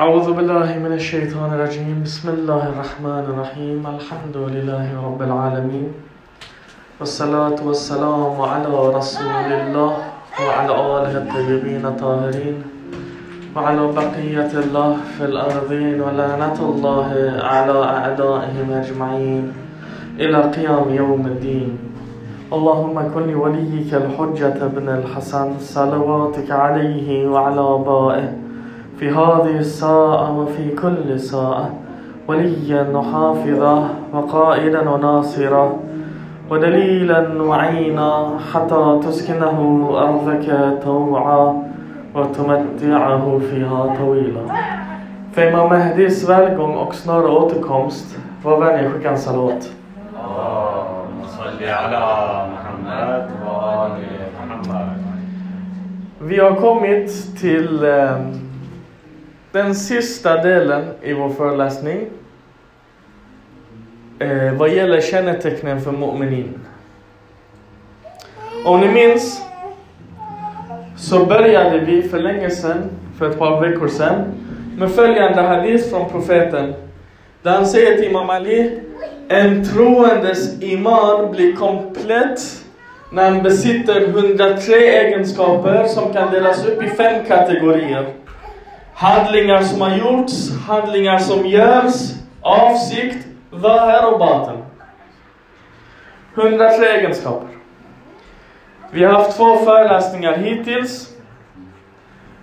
أعوذ بالله من الشيطان الرجيم. بسم الله الرحمن الرحيم. الحمد لله رب العالمين. والصلاة والسلام على رسول الله وعلى آله الطيبين الطاهرين. وعلى بقية الله في الأرضين ولعنة الله على أعدائهم أجمعين إلى قيام يوم الدين. اللهم كن لوليك الحجة بن الحسن. صلواتك عليه وعلى آبائه. في هذه الساعة وفي كل ساعة. وليا وحافظا وقائدا وناصرا. ودليلا وعينا حتى تسكنه أرضك طوعا وتمتعه فيها طويلا. För Imam Mahdis välgång och snara återkomst var skicka en salat. على محمد وآل محمد. Vi har kommit till eh, den sista delen i vår föreläsning. Eh, vad gäller kännetecknen för mu'minin. Om ni minns så började vi för länge sedan, för ett par veckor sedan, med följande hadith från profeten. Där han säger till Imam Ali, en troendes iman blir komplett när han besitter 103 egenskaper som kan delas upp i fem kategorier. Handlingar som har gjorts, handlingar som görs, avsikt, Vad och baten. 103 egenskaper. Vi har haft två föreläsningar hittills.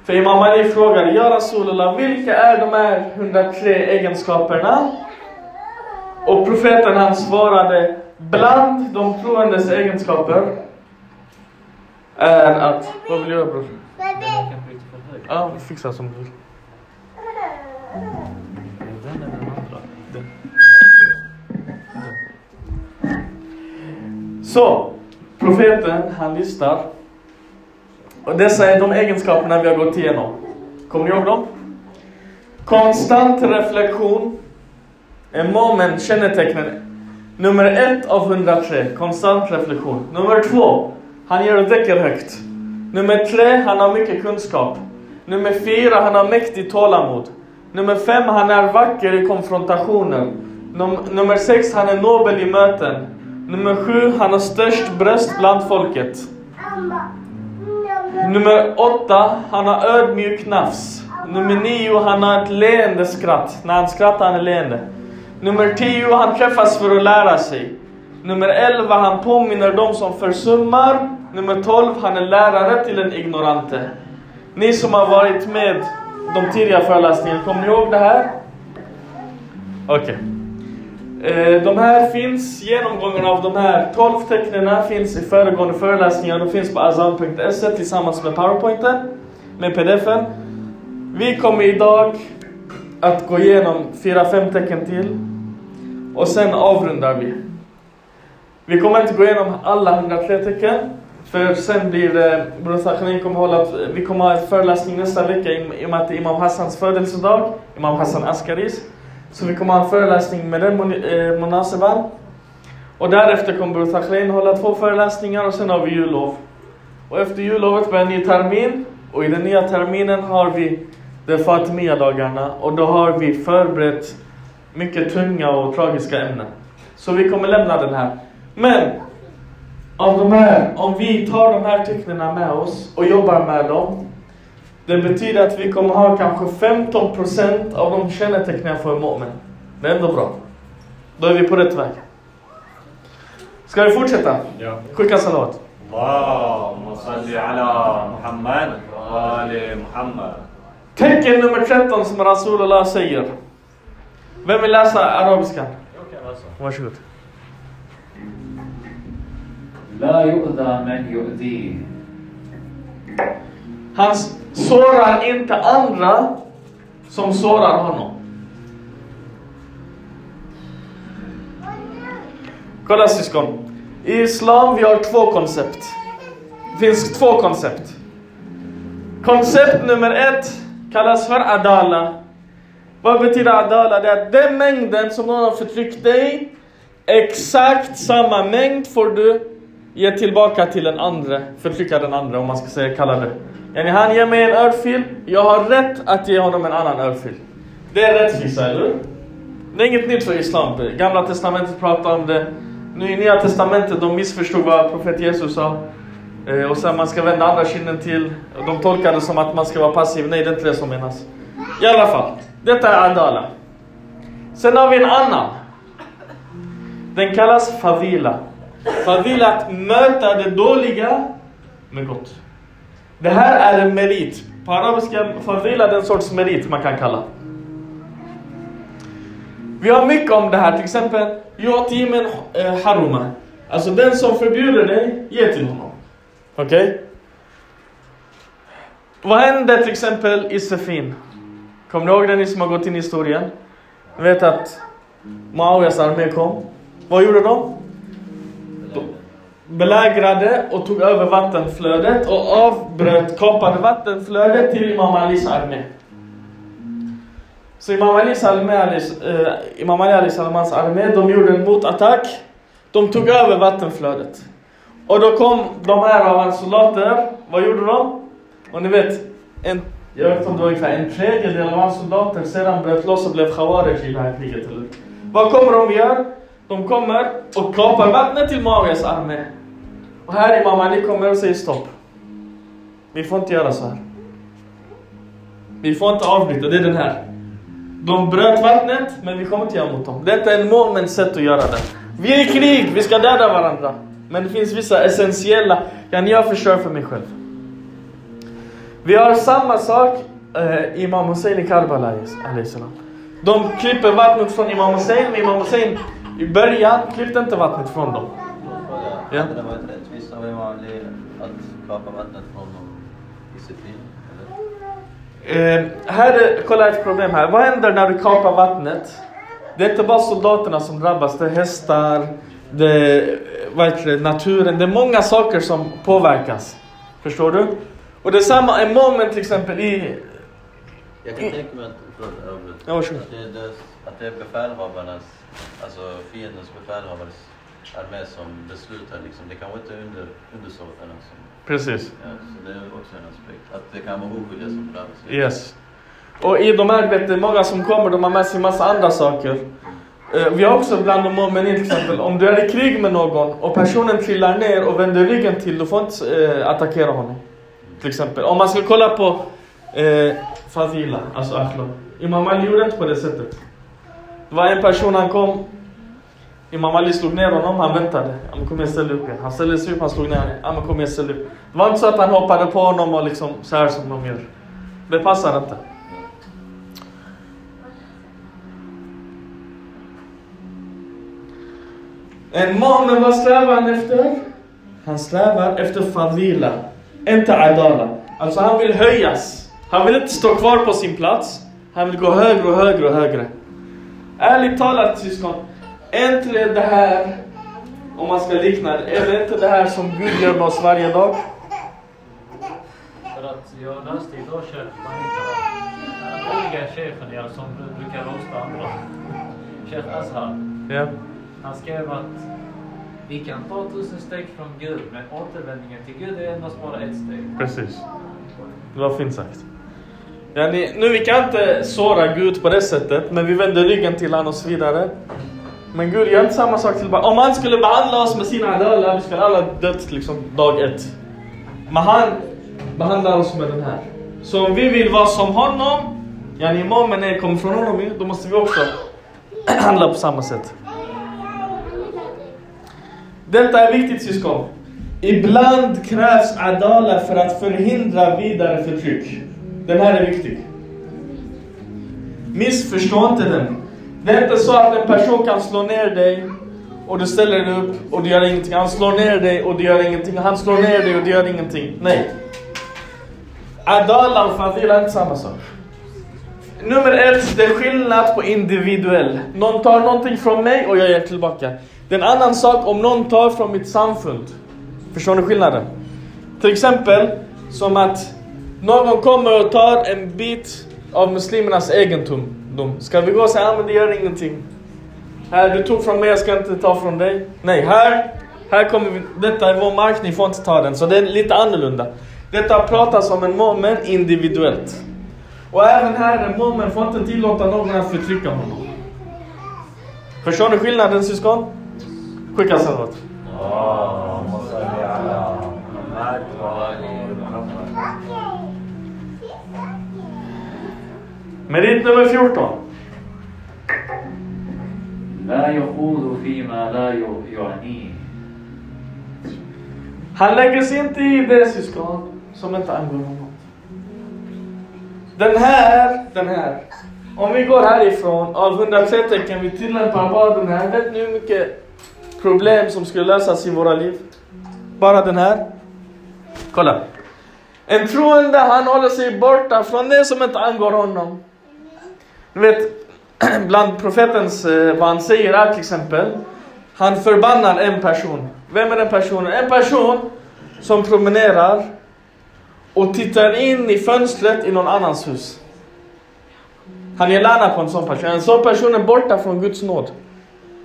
För Imam Ali frågade, Ja Rasulullah, vilka är de här 103 egenskaperna? Och profeten han svarade, bland de troendes egenskaper är att... Vad vill du göra bror? Ja, fixa som du vill. Så, profeten han listar. Och dessa är de egenskaperna vi har gått igenom. Kommer ni ihåg dem? Konstant reflektion är moment kännetecknen. Nummer ett av 103, konstant reflektion. Nummer två, han gör däcker högt. Nummer tre, han har mycket kunskap. Nummer fyra, han har mäktigt tålamod. Nummer fem, han är vacker i konfrontationer. Num nummer sex, han är nobel i möten. Nummer sju, han har störst bröst bland folket. Nummer åtta, han har ödmjuk nafs. Nummer nio, han har ett leende skratt. När han skrattar, han är leende. Nummer tio, han träffas för att lära sig. Nummer 11, han påminner de som försummar. Nummer 12, han är lärare till den ignorante. Ni som har varit med de tidiga föreläsningarna, kommer ni ihåg det här? Okej. Eh, De här finns, genomgången av de här 12 tecknen finns i föregående föreläsningar. De finns på azan.se tillsammans med powerpointen, med pdfen. Vi kommer idag att gå igenom 4-5 tecken till. Och sen avrundar vi. Vi kommer inte gå igenom alla 103 tecken. För sen blir det, Bror Sakhanin kommer hålla, vi kommer ha en föreläsning nästa vecka i och med att det är Imam Hassans födelsedag. Imam Hassan Askaris. Så vi kommer ha en föreläsning med den mon- eh. Och därefter kommer Bror Sakhanin hålla två föreläsningar och sen har vi jullov. Och efter jullovet börjar en ny termin. Och i den nya terminen har vi de Fatimia-dagarna. Och då har vi förberett mycket tunga och tragiska ämnen. Så vi kommer lämna den här. Men om, de här, om vi tar de här tecknena med oss och jobbar med dem, det betyder att vi kommer ha kanske 15% av de kännetecknen för mu'min. Det är ändå bra. Då är vi på rätt väg. Ska vi fortsätta? Ja. Skicka salat. Tecken nummer 13 som Rasulullah säger. Vem vill läsa arabiska? Jag kan läsa. Varsågod. لا يؤذى من يؤذيه Han sårar inte andra som sårar honom. Kolla syskon. I Islam vi har två koncept. Det finns två koncept. Koncept nummer ett kallas för adala. Vad betyder adala? Det är att den mängden som någon har förtryckt dig, exakt samma mängd får du ge tillbaka till den andra, förtrycka den andra om man ska säga, kalla det. Yani han ger mig en örfil, jag har rätt att ge honom en annan örfil. Det är rättvisa, eller hur? Det är inget nytt för Islam. Gamla testamentet pratar om det. Nu i Nya testamentet, de missförstod vad profet Jesus sa. Eh, och sen man ska vända andra kinden till. De tolkar det som att man ska vara passiv. Nej, det är inte det som menas. I alla fall, detta är adala. Sen har vi en annan. Den kallas Favila. Han vill att möta det dåliga med gott. Det här är en merit. På arabiska, fadila är en sorts merit man kan kalla. Vi har mycket om det här, till exempel Yatimen eh, haruma. Alltså den som förbjuder dig, ge till honom. Okej? Okay? Vad hände till exempel i Sefin? Kommer ni ihåg det ni som har gått in i historien? Ni vet att Muawiyas armé kom. Vad gjorde de? Belägrade och tog över vattenflödet och avbröt, kapade vattenflödet till Imam Alis armé. Så Imam Ali Salmans eh, Imam Ali Salmans armé, de gjorde en motattack. De tog över vattenflödet. Och då kom de här av hans soldater, vad gjorde de? Och ni vet, en, jag vet inte om det var ungefär en tredjedel av hans soldater sedan bröt loss och blev khawarij i det här kriget. Eller? Vad kommer de göra? De kommer och kapar vattnet till Muawiyas armé. Och här Imam Ali kommer och säger stopp. Vi får inte göra så här. Vi får inte avbryta, det är den här. De bröt vattnet, men vi kommer inte göra mot dem. Detta är en moments sätt att göra det. Vi är i krig, vi ska döda varandra. Men det finns vissa essentiella, kan jag förstör för mig själv. Vi har samma sak, eh, Imam Hussein i Karbala, De klipper vattnet från Imam Hussein, men Imam Hussein i början klippte inte vattnet från dem. Ja. Det var ett rättvist av Imam Ali att kapa vattnet från sitt liv. Eh, här är, kolla ett problem här. Vad händer när du kapar vattnet? Det är inte bara soldaterna som drabbas, det är hästar, det är naturen. Det är många saker som påverkas. Förstår du? Och detsamma är moment till exempel i... Jag kan tänka mig att, det, det, att det är befälhavarnas, alltså fiendens befälhavares armé som beslutar liksom. Det kanske inte är under, undersåtarna som Precis. Ja, så det är också en aspekt. Att det kan vara oskyldiga som drabbas. Yes. Och i de här, vet du, många som kommer, de har med sig massa andra saker. Uh, vi har också bland de mu'minin till exempel, om du är i krig med någon och personen trillar ner och vänder ryggen till, du får inte uh, attackera honom. Till exempel. Om man ska kolla på uh, Fadila, alltså akhlaq. Imam Ali gjorde inte på det sättet. Det var en person, han kom Imam Ali slog ner honom, han väntade. Han kom igen, ställ upp igen. Han ställde sig upp, han slog ner honom. Kom igen, ställ upp. Det var inte så att han hoppade på honom och liksom så här som de gör. Det passar inte. En man, men vad strävar han efter? Han strävar efter fadila, inte adala. Alltså han vill höjas. Han vill inte stå kvar på sin plats. Han vill gå högre och högre och högre. Ärligt talat syskon, är inte det här, om man ska likna det, är det inte det här som Gud gör med oss varje dag? För att jag läste idag Chef, vad heter han? chefen ja, som brukar rosta andra. Chef Azhar. Ja. Han skrev att vi kan ta tusen steg från Gud, men återvändningen till Gud är endast bara ett steg. Precis. Det var fint sagt. Ja, ni, nu vi kan inte såra Gud på det sättet, men vi vänder ryggen till honom och så vidare. Men Gud gör inte samma sak tillbaka. Om han skulle behandla oss med sina adala, vi skulle alla dött liksom dag ett. Men han behandlar oss med den här. Så om vi vill vara som honom, yani imamen är kommer från honom då måste vi också handla på samma sätt. Detta är viktigt syskon. Ibland krävs adala för att förhindra vidare förtryck. Den här är viktig. Missförstå inte den. Det är inte så att en person kan slå ner dig och du ställer dig upp och du gör ingenting. Han slår ner dig och du gör ingenting. Han slår ner dig och du gör ingenting. Nej. Adala och fadila är inte samma sak. Nummer ett, det är skillnad på individuell. Någon tar någonting från mig och jag ger tillbaka. Det är en annan sak om någon tar från mitt samfund. Förstår ni skillnaden? Till exempel som att någon kommer och tar en bit av muslimernas egendom. Ska vi gå och säga, men det gör ingenting. Här, du tog från mig, jag ska inte ta från dig. Nej, här, Här kommer vi, detta är vår mark, ni får inte ta den. Så det är lite annorlunda. Detta pratas om en moment individuellt. Och även här, en moment får inte tillåta någon att förtrycka honom. Förstår ni skillnaden syskon? Skicka salvat. Merit nummer 14. Han lägger sig inte i det syskon som inte angår honom. Den här, den här. Om vi går härifrån, av 103 tecken vi tillämpar bara den här. Vet ni hur mycket problem som skulle lösas i våra liv? Bara den här. Kolla. En troende han håller sig borta från det som inte angår honom. Du vet, bland profetens, eh, vad han säger är till exempel, han förbannar en person. Vem är den personen? En person som promenerar och tittar in i fönstret i någon annans hus. Han ger lärna på en sån person. En sån person är borta från Guds nåd.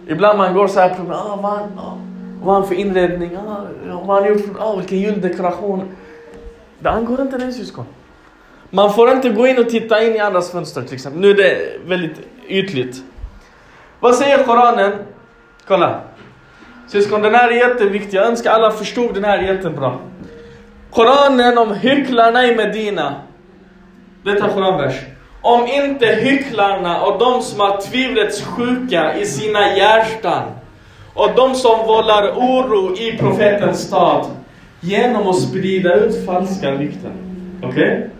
Ibland man går så här, ah, vad, ah, vad har han för inredning? Ah, vad har han gjort? Ah, vilken juldekoration. Det angår inte dig syskon. Man får inte gå in och titta in i andras fönster till exempel. Nu är det väldigt ytligt. Vad säger Koranen? Kolla. Syskon, den här är jätteviktig. Jag önskar alla förstod den här jättebra. Koranen om hycklarna i Medina. Detta är Koranvers. Om inte hycklarna och de som har tvivlets sjuka i sina hjärtan och de som vållar oro i profetens stad genom att sprida ut falska rykten. Okej?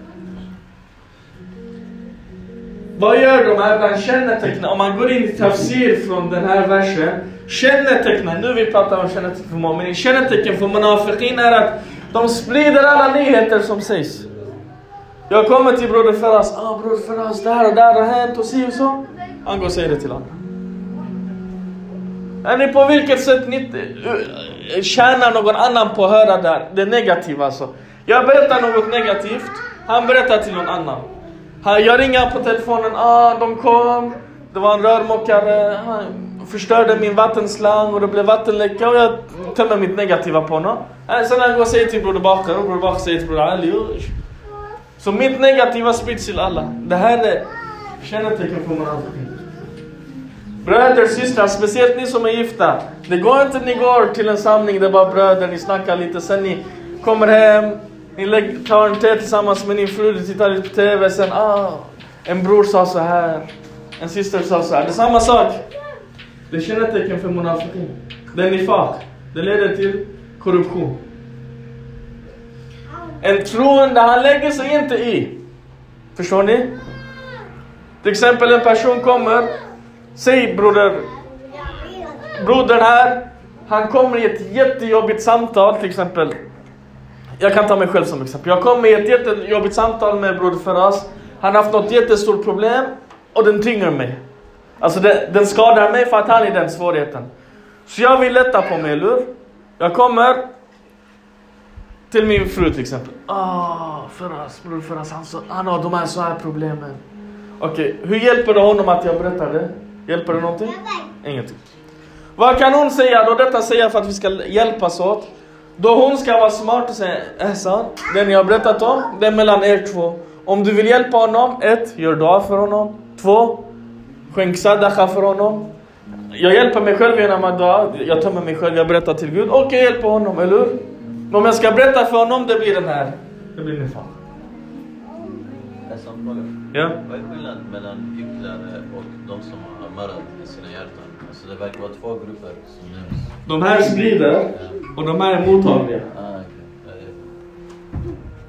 Vad gör de här bland kännetecknen? Om man går in i tafsir från den här versen. Kännetecknen, nu vi pratar om kännetecken för mu'minin. Kännetecken för munafiqin är att de sprider alla nyheter som sägs. Jag kommer till broder Faraz. Ah broder Faraz, det här och det här har hänt och si och så. Han går och säger det till andra. Är ni på vilket sätt ni eh, tjänar någon annan på att höra det, här? det negativa alltså? Jag berättar något negativt, han berättar till någon annan. Jag ringer på telefonen, ah de kom, det var en rörmokare, han förstörde min vattenslang och det blev vattenläcka och jag tömmer mitt negativa på honom. Eh, sen Sen han går och säger till broder Bakar och broder Bakar säger till broder Ali. Så mitt negativa sprids till alla. Det här är kännetecken på munafiqin. Bröder, systrar, speciellt ni som är gifta. Det går inte ni går till en samling där bara bröder, ni snackar lite, sen ni kommer hem, ni tar en te tillsammans med din fru, du tittar lite på TV, sen ah, en bror sa så här, en syster sa så här. Det är samma sak. Det är kännetecken för munafiqin. Det är nifaq. Det leder till korruption. En troende, han lägger sig inte i. Förstår ni? Till exempel en person kommer, säg broder, brodern här, han kommer i ett jättejobbigt samtal till exempel. Jag kan ta mig själv som exempel. Jag kommer i ett jättejobbigt samtal med broder Faraz. Han har haft något jättestort problem och den tynger mig. Alltså den, den skadar mig för att han är i den svårigheten. Så jag vill lätta på mig, eller? Jag kommer till min fru till exempel. Ah, Faraz, bror Faraz, han, så, han har de här så här problemen. Okej, hur hjälper det honom att jag berättar det? Hjälper det någonting? Ingenting. Vad kan hon säga då? Detta säger för att vi ska hjälpas åt. Då hon ska vara smart och säga Ehsan, det ni har berättat om, det är mellan er två. Om du vill hjälpa honom, ett, gör dua för honom. Två, skänk sadaqa för honom. Jag hjälper mig själv genom att dua, jag tömmer mig själv, jag berättar till Gud och jag hjälper honom, eller hur? Men om jag ska berätta för honom, det blir den här. Det blir fråga. Ja. Vad är skillnaden mellan hycklare och de som har marad i sina hjärtan? Alltså det verkar vara två grupper som nämns. De här sprider och de här är mottagliga. Ah.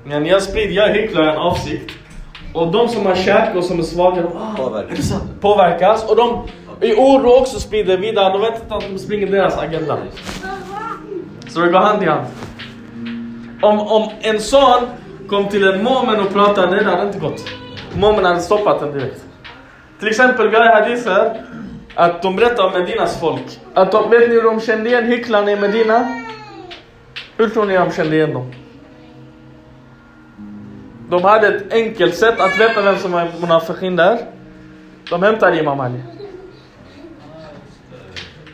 Men jag sprider, jag hycklar en avsikt. Och de som har kärlek och som är svaga, de ah, Påverkas. påverkas. Och de i oro också sprider vidare. De vet inte att de springer deras agenda. Så det går hand i hand. Om, om en sån kom till en moment och pratade, det hade inte gått. Momen hade stoppat den direkt. Till exempel, vi har hadiser att de berättar om Medinas folk. Att de, vet ni hur de kände igen hycklarna i Medina? Hur tror ni de kände igen dem? De hade ett enkelt sätt att veta vem som var munafikin där. De hämtade Imam Ali.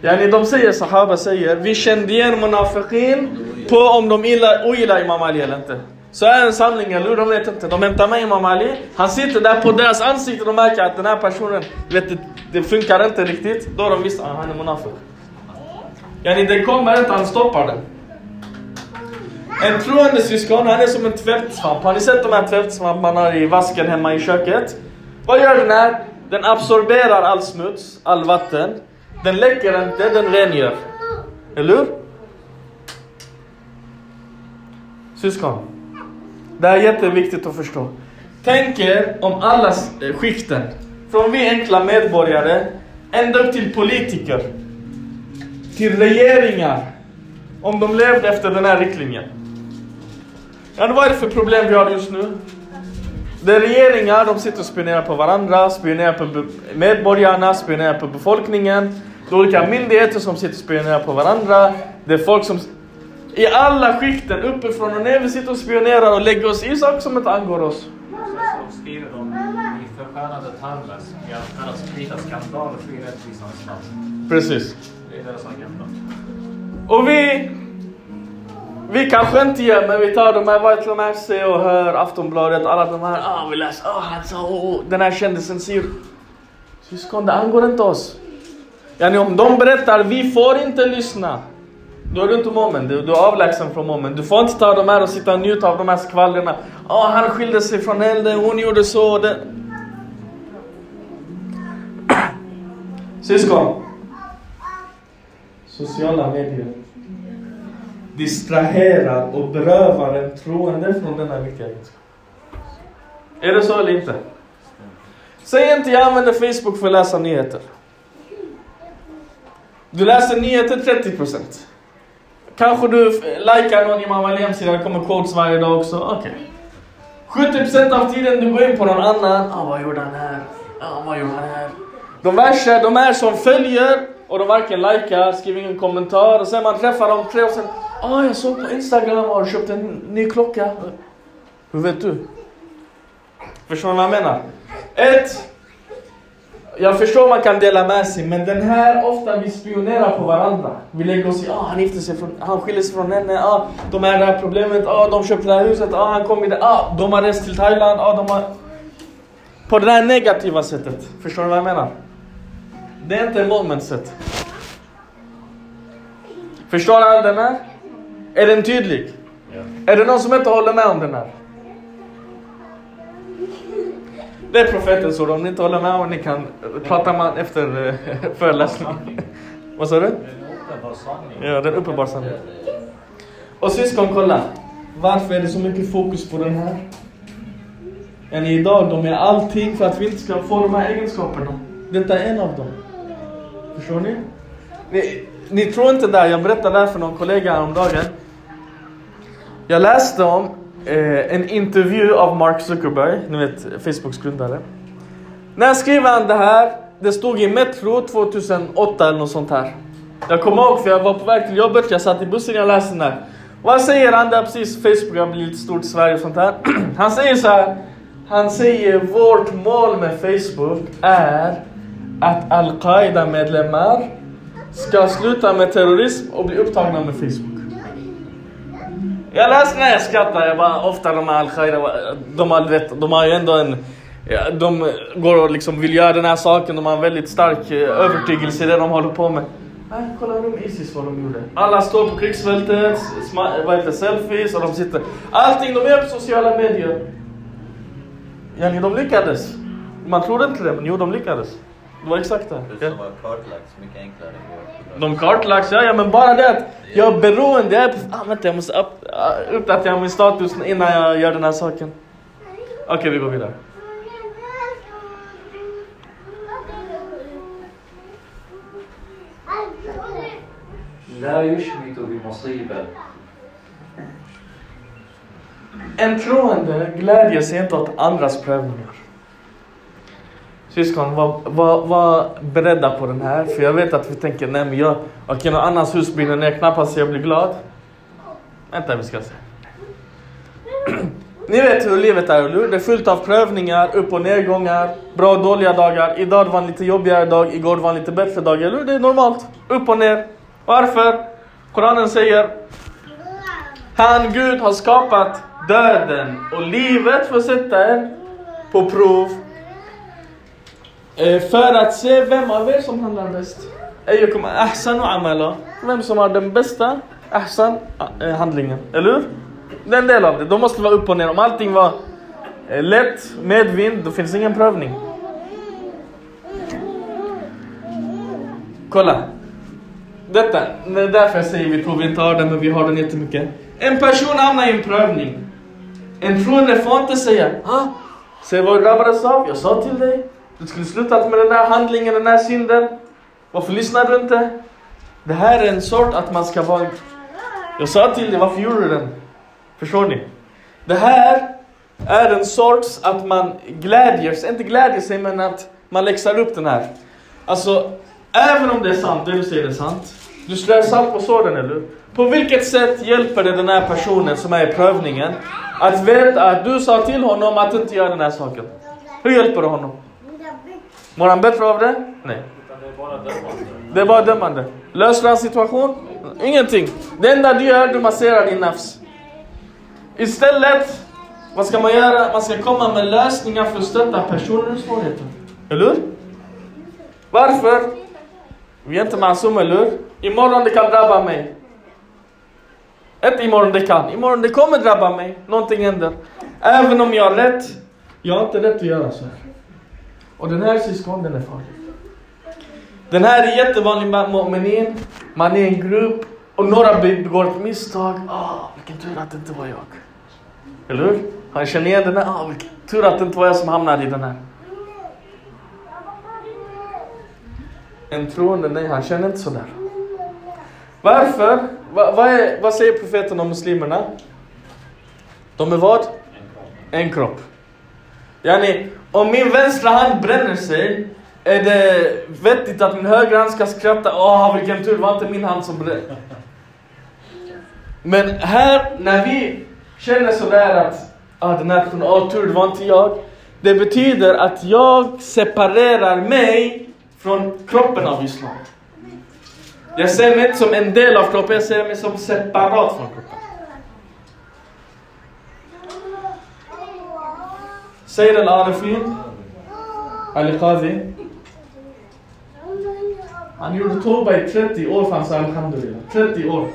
Yani de säger, Sahaba säger, vi kände igen munafikin på om de ogillar Imam Ali eller inte. Så är en samling, eller hur? De vet inte. De hämtar med Imam Ali. Han sitter där på deras ansikte och märker att den här personen, vet, det, det funkar inte riktigt. Då har de visst, ah, han är munafik. Yani den kommer inte, han stoppar den. En troende syskon, han är som en tvättsvamp. Har ni sett de här tvättsvamparna man har i vasken hemma i köket? Vad gör den här? Den absorberar all smuts, all vatten. Den läcker inte, den rengör. Eller hur? Syskon. Det här är jätteviktigt att förstå. Tänk er om alla eh, skikten, från vi enkla medborgare, ända upp till politiker, till regeringar, om de levde efter den här riktlinjen. Ja, vad är det för problem vi har just nu? Det är regeringar, de sitter och spionerar på varandra, spionerar på medborgarna, spionerar på befolkningen. Det är olika myndigheter som sitter och spionerar på varandra. Det är folk som i alla skikten, uppifrån och ner, vi sitter och spionerar och lägger oss i saker som inte angår oss. Skriver sprida skandal och rättvisans namn. Precis. Det är deras agenda. Och vi... Vi kanske inte gör, men vi tar de här White Mercy och hör Aftonbladet, alla de här, ah vi läser, ah han sa, oh, den här kändisen säger. Syskon, det angår inte oss. Yani om de berättar, vi får inte lyssna. Då är du inte moment, du, du är avlägsen från moment. Du får inte ta de här och sitta och njuta av de här skvallren. oh, han skilde sig från elden, hon gjorde så. Det. Syskon. Sociala medier distraherar och berövar en troende från denna viktiga egenskap. Är det så eller inte? Säg inte jag använder Facebook för att läsa nyheter. Du läser nyheter 30%. Kanske du likar någon Imam Ali hemsida, det kommer quotes varje dag också. Okej. 70% av tiden du går in på någon annan. Ah, vad gjorde han här? Ah, vad gjorde han här? De värsta, de är som följer och de varken likar, skriver ingen kommentar och sen man träffar dem tre och sen Ah, jag såg på Instagram och har köpt en ny klocka. Hur vet du? Förstår ni vad jag menar? Ett. Jag förstår man kan dela med sig, men den här ofta vi spionerar på varandra. Vi lägger oss i, ah han gifte sig från, han skiljer sig från henne, ah de är det här problemet, ah de köpte det här huset, ah han kom i det, ah de har rest till Thailand, ah de har... På det här negativa sättet. Förstår ni vad jag menar? Det är inte momentset. Förstår alla den här? Är den tydlig? Är det någon som inte håller med om den här? Det är profetens ord, om ni inte håller med om ni kan prata med efter eh, föreläsningen. Vad sa du? Det är en uppenbar sanning. Ja, är uppenbar sanning. Och syskon, kolla. Varför är det så mycket fokus på den här? Än idag, de är allting för att vi inte ska få de här egenskaperna. Detta är en av dem. Förstår ni? Ni, ni tror inte det, jag berättade det här för någon kollega häromdagen. Jag läste om eh, en intervju av Mark Zuckerberg, ni vet Facebooks grundare. När skrev han det här? Det stod i Metro 2008 eller något sånt här. Jag kommer ihåg för jag var på väg till jobbet, jag satt i bussen och läste den här. Vad säger han där precis? Facebook har blivit stort i Sverige och sånt här. Han säger så här. Han säger vårt mål med Facebook är att Al-Qaida medlemmar ska sluta med terrorism och bli upptagna med Facebook. Jag läste när jag skrattade, jag bara ofta de här Al-Qaida, de har, vet, de har ju ändå en Ja, de går och liksom vill göra den här saken, de har en väldigt stark eh, övertygelse i det de håller på med. Nej, kolla de Isis vad de gjorde. Alla står på krigsfältet, vad heter selfies och de sitter... Allting de gör på sociala medier. Yani de lyckades. Man trodde inte det, men jo de lyckades. Det var exakt det. Ja. som har kartlagts mycket enklare vårt De kartlagts, ja, ja men bara det att jag är beroende, jag är på, ah, vänta jag måste upp, uppdatera min status innan jag gör den här saken. Okej vi går vidare. لا يشمت بمصيبة En troende glädjer sig inte åt andras prövningar. Syskon, var, var, var beredda på den här. För jag vet att vi tänker, nej men jag, okej någon annans hus brinner ner, knappast jag blir glad. Vänta vi ska se. Ni vet hur livet är, eller hur? Det är fullt av prövningar, upp och nedgångar, bra och dåliga dagar. Idag var en lite jobbigare dag, igår var en lite bättre dag, eller hur? Det är normalt. Upp och ner. Varför? Koranen säger Han, Gud, har skapat döden och livet för att sätta er på prov. Eh, för att se vem av er som handlar bäst. Vem som har den bästa ahsan eh, handlingen. Eller hur? Det är en del av det. De måste vara upp och ner. Om allting var eh, lätt, medvind, då finns ingen prövning. Kolla. Detta, det är därför jag säger vi tror vi inte har den, men vi har den jättemycket. En person hamnar i en prövning. En troende får inte säga ah, Se vad grabbarna drabbades av, jag sa till dig. Du skulle sluta med den där handlingen, den där synden. Varför lyssnar du inte? Det här är en sort att man ska vara... Jag sa till dig, varför gjorde du den? Förstår ni? Det här är en sorts att man glädjer sig, inte glädjer sig men att man läxar upp den här. Alltså, även om det är sant, det du säger är sant. Du strör salt på såren, eller hur? På vilket sätt hjälper det den här personen som är i prövningen att veta att du sa till honom att inte göra den här saken? Hur hjälper det honom? Mår han bättre av det? Nej. Det är bara dömande. Det är bara dömande. Löser han situation? Ingenting. Det enda du gör, du masserar din nafs. Istället, vad ska man göra? Man ska komma med lösningar för att stötta personer i svårigheter. Eller hur? Varför? Vi är inte masum, eller hur? Imorgon det kan drabba mig. Inte imorgon det kan. Imorgon det kommer drabba mig. Någonting händer. Även om jag har rätt. Jag har inte rätt att göra så här. Och den här syskon, den är farlig. Den här är jättevanlig bland mu'minin. Man är en grupp och några begår ett misstag. Ah, vilken tur att det inte var jag. Eller hur? Han känner igen den här. Ah, vilken tur att det inte var jag som hamnade i den här. En troende, nej han känner inte sådär. Varför? Va, vad, är, vad säger profeten om muslimerna? De är vad? En kropp. Yani, om min vänstra hand bränner sig, är det vettigt att min högra hand ska skratta? Åh, vilken tur, det var inte min hand som bröt. Men här, när vi känner sådär att ah, den här personen, åh tur, det var inte jag. Det betyder att jag separerar mig från kroppen av Islam. Jag ser mig inte som en del av kroppen, jag ser mig som separat från kroppen. Säger al-Arifin, Ali Qadi, han gjorde Toba i 30 år för han sa Alhamdulillah. 30 år.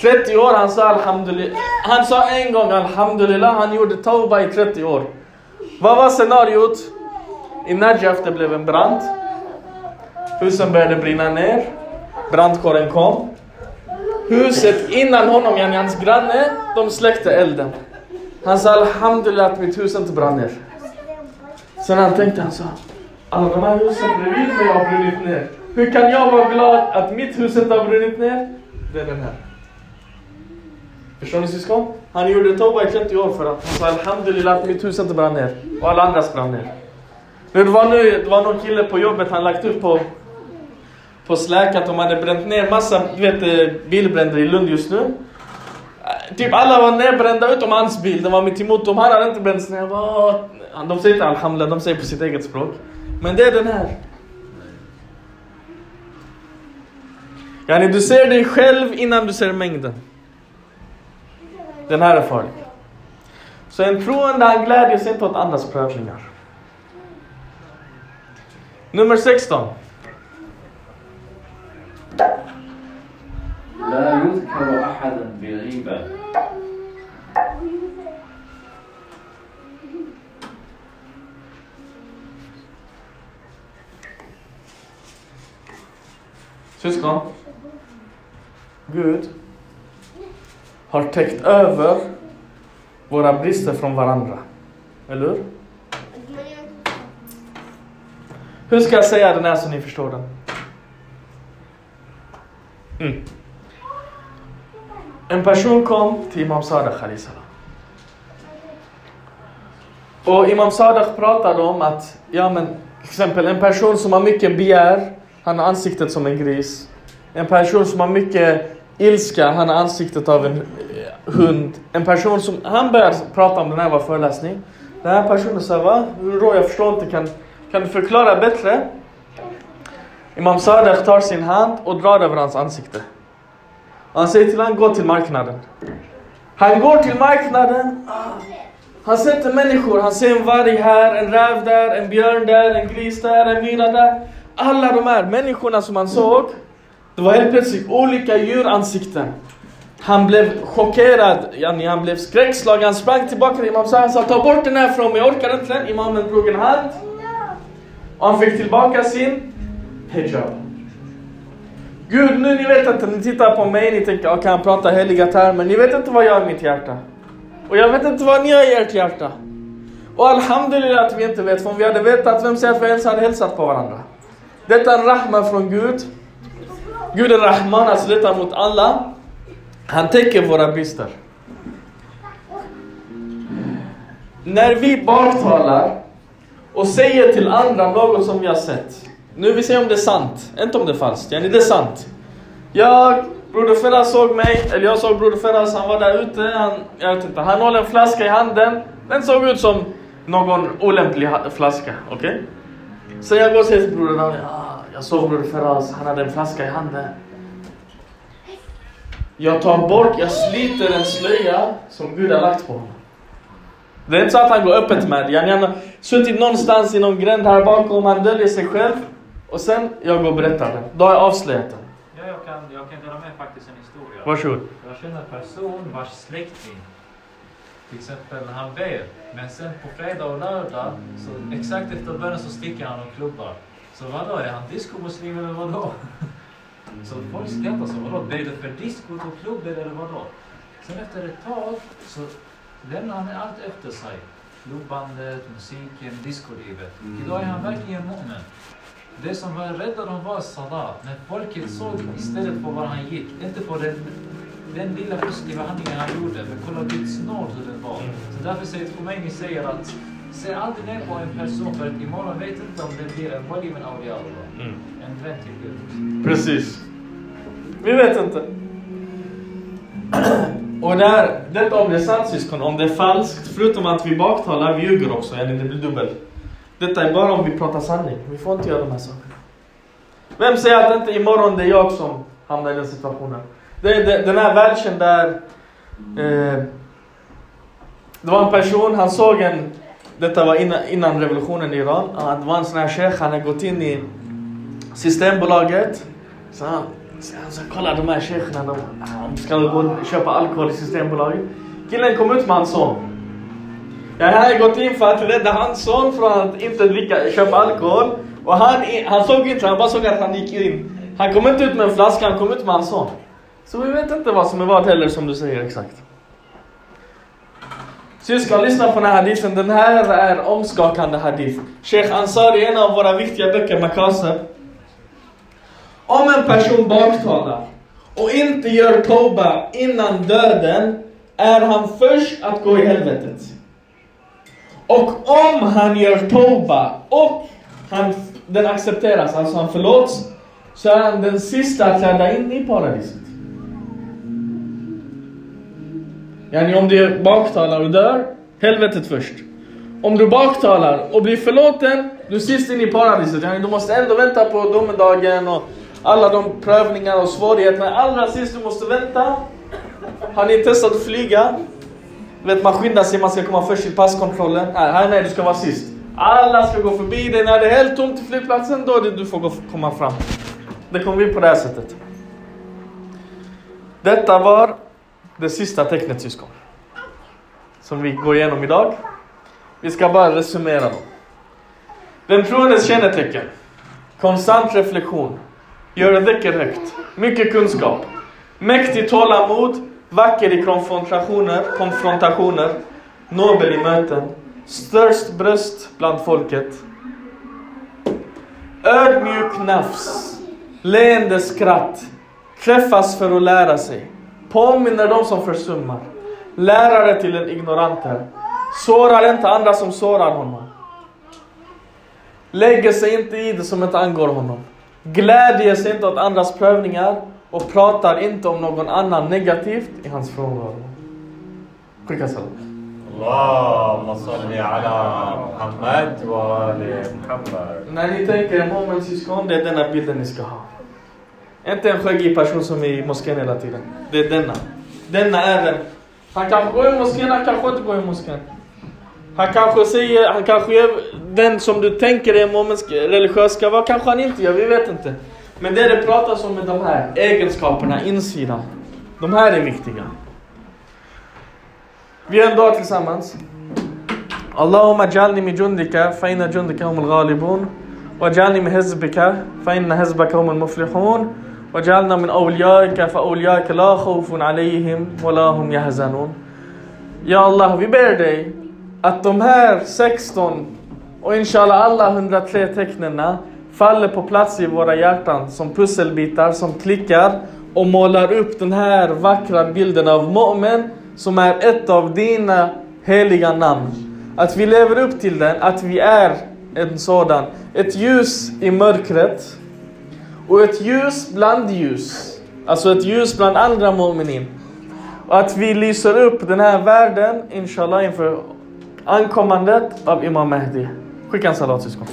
30 år han sa Alhamdulillah. Han sa en gång Alhamdulillah, han gjorde Toba i 30 år. Vad var scenariot? I Najaf det blev en brand. Husen började brinna ner. Brandkåren kom. Huset innan honom, yani hans granne, de släckte elden. Han sa Alhamdulillah att mitt hus inte brann ner. Sen han tänkte han sa alla de här husen bredvid mig har brunnit ner. Hur kan jag vara glad att mitt hus inte har brunnit ner? Det är den här. Förstår ni syskon? Han gjorde Toba i 30 år för att han sa Alhamdulillah att mitt hus inte brann ner. Och alla andras brann ner. Men det, var nu, det var någon kille på jobbet, han lagt upp på, på Slack att de hade bränt ner massa du vet, eh, bilbränder i Lund just nu. Eh, typ alla var nedbrända utom hans bil, den var mitt emot dem. Han hade inte bränts ner. Bara, De säger inte Alhamdulillah, de säger på sitt eget språk. Men det är den här. Yani du ser dig själv innan du ser mängden. Den här är farlig. Så en troende han glädjer sig inte åt andras prövningar. Nummer 16. لا يذكر أحدا بغيبة Syskon. Gud har täckt över våra brister från varandra. Eller hur? Hur ska jag säga den här så ni förstår den? Mm. En person kom till Imam Sadaq Ali salam. Och Imam Sadaq pratade om att, ja men, till exempel en person som har mycket begär, han har ansiktet som en gris. En person som har mycket ilska, han har ansiktet av en, eh, hund, en person som, han började prata om den här var föreläsning. Den här personen sa, va? Då jag förstår inte, kan, kan du förklara bättre? Imam Sadek tar sin hand och drar över hans ansikte. Och han säger till honom, gå till marknaden. Han går till marknaden. Han sätter människor, han ser en varg här, en räv där, en björn där, en gris där, en myra där. Alla de här människorna som han såg, det var helt plötsligt olika djuransikten. Han blev chockerad, yani han blev skräckslagen, han sprang tillbaka till Imam Sahar och sa ta bort den här från mig, jag orkar inte den. Imamen drog en hand. Och han fick tillbaka sin hijab. Gud, nu ni vet inte, ni tittar på mig, ni tänker, okej han pratar heliga termer. Ni vet inte vad jag har i mitt hjärta. Och jag vet inte vad ni har i ert hjärta. Och alhamdulillah att vi inte vet, för om vi hade vetat, vem säger att vi ens hade hälsat på varandra? Detta är rahma från Gud. Gud är rahman, alltså detta mot alla. Han täcker våra brister. När vi baktalar och säger till andra något som vi har sett. Nu vi säger om det är sant, inte om det är falskt. Yani det är sant. Jag, Broder Ferraz såg mig, eller jag såg Broder Ferraz, han var där ute, han, jag vet inte, han håller en flaska i handen. Den såg ut som någon olämplig flaska, okej? Så jag går och säger till Broder Daniel, ah, jag såg Broder Ferraz, han hade en flaska i handen. Jag tar bort, jag sliter en slöja som Gud har lagt på honom. Det är inte så att han går öppet med det. Han har suttit någonstans i någon gränd här bakom, han döljer sig själv. Och sen, jag går och berättar det. Då har jag avslöjat den. Ja, jag kan, jag kan dela med faktiskt en historia. Varsågod. Jag känner en person vars släkting, till exempel han ber, men sen på fredag och lördag, så exakt efter bönen så sticker han och klubbar. Så vadå, är han diskomuslim eller vadå? Så folk skrattar så, vadå, ber du för diskot och klubbor eller vadå? Sen efter ett tag så lämnar han allt efter sig. Klubbandet, musiken, discolivet. Idag är han verkligen mu'min. Det som var räddade honom var salat. Men folket såg istället på var han gick, inte på den, den lilla positiva handlingen han gjorde. Men kolla nåd hur den var. Så därför säger Khomeini säger att se aldrig ner på en person för att imorgon vet inte om det blir en wali min awliya Allah. En vän till Gud. Precis. Vi vet inte. Och där, detta om det är sant syskon, om det är falskt, förutom att vi baktalar, vi ljuger också, yani det blir dubbelt. Detta är bara om vi pratar sanning. Vi får inte göra de här sakerna. Vem säger att inte imorgon det är jag som hamnar i den situationen? Det det- den här versen där eh, det var en person, han såg en, detta var innan, innan revolutionen i Iran, det var en sån här sheikh, han hade gått in i Systembolaget. Så han, så han sa, kolla de här sheikherna, de, de ska gå och köpa alkohol i Systembolaget. Killen kom ut med hans son. Jag hade gått in för att rädda hans son från att inte dricka, köpa alkohol. Och han, han såg inte, han bara såg att han gick in. Han kom inte ut med en flaska, han kom ut med hans son. Så vi vet inte vad som är vad heller som du säger exakt. Syskon, lyssna på den här hadithen. Den här är omskakande hadith. Sheikh Ansari, en av våra viktiga böcker, Makaseb. Om en person baktalar och inte gör toba innan döden är han först att gå i helvetet. Och om han gör toba och han, den accepteras, alltså han förlåts, så är han den sista att träda in i paradiset. Yani om du baktalar och dör, helvetet först. Om du baktalar och blir förlåten, du är sist in i paradiset. Yani du måste ändå vänta på domedagen och alla de prövningar och svårigheterna Allra sist du måste vänta. Har ni testat att flyga? Du vet man skyndar sig, man ska komma först till passkontrollen. Nej, här nej, du ska vara sist. Alla ska gå förbi dig. När det är helt tomt i flygplatsen, då är det du får gå, komma fram. Det kommer bli på det här sättet. Detta var det sista tecknet syskon. Som vi går igenom idag. Vi ska bara resumera dem. Den troendes kännetecken. Konstant reflektion. Gör dhikr högt. Mycket kunskap. Mäktig tålamod. Vacker i konfrontationer. konfrontationer nobel i möten. Störst bröst bland folket. Ödmjuk nafs. Leende skratt. Träffas för att lära sig. Påminner de som försummar. Lärare till den ignoranter. Sårar inte andra som sårar honom. Lägger sig inte i det som inte angår honom. Glädjer sig inte åt andras prövningar och pratar inte om någon annan negativt i hans frånvaro. Skicka salat. اللهم صل على محمد وآل محمد När ni tänker Muhammedsyskon, det är denna bilden ni ska ha. Inte en skäggig person som är i moskén hela tiden. Det är denna. Denna är den. Han kanske går i moskén, han kanske inte går i moskén. Han kanske säger, han kanske gör den som du tänker är momensk, religiös ska vara, kanske han inte gör, vi vet inte. Men det det pratas om med de här egenskaperna, insidan. De här är viktiga. Vi är en dag tillsammans. Allahumma jalni min jundika, fa jundika humul ghalibun. Wa jalni min hezbika, fa hezbaka humul muflihun. واجعلنا من أوليائك فأوليائك لا خوف عليهم ولا هم يحزنون Ja Allah, vi ber dig att de här 16 och inshallah alla 103 tecknena faller på plats i våra hjärtan som pusselbitar som klickar och målar upp den här vackra bilden av Mu'min som är ett av dina heliga namn. Att vi lever upp till den, att vi är en sådan. Ett ljus i mörkret och ett ljus bland ljus. Alltså ett ljus bland andra mu'minin. Och att vi lyser upp den här världen, inshallah, inför ankommandet av Imam Mahdi. Skicka en salat syskon.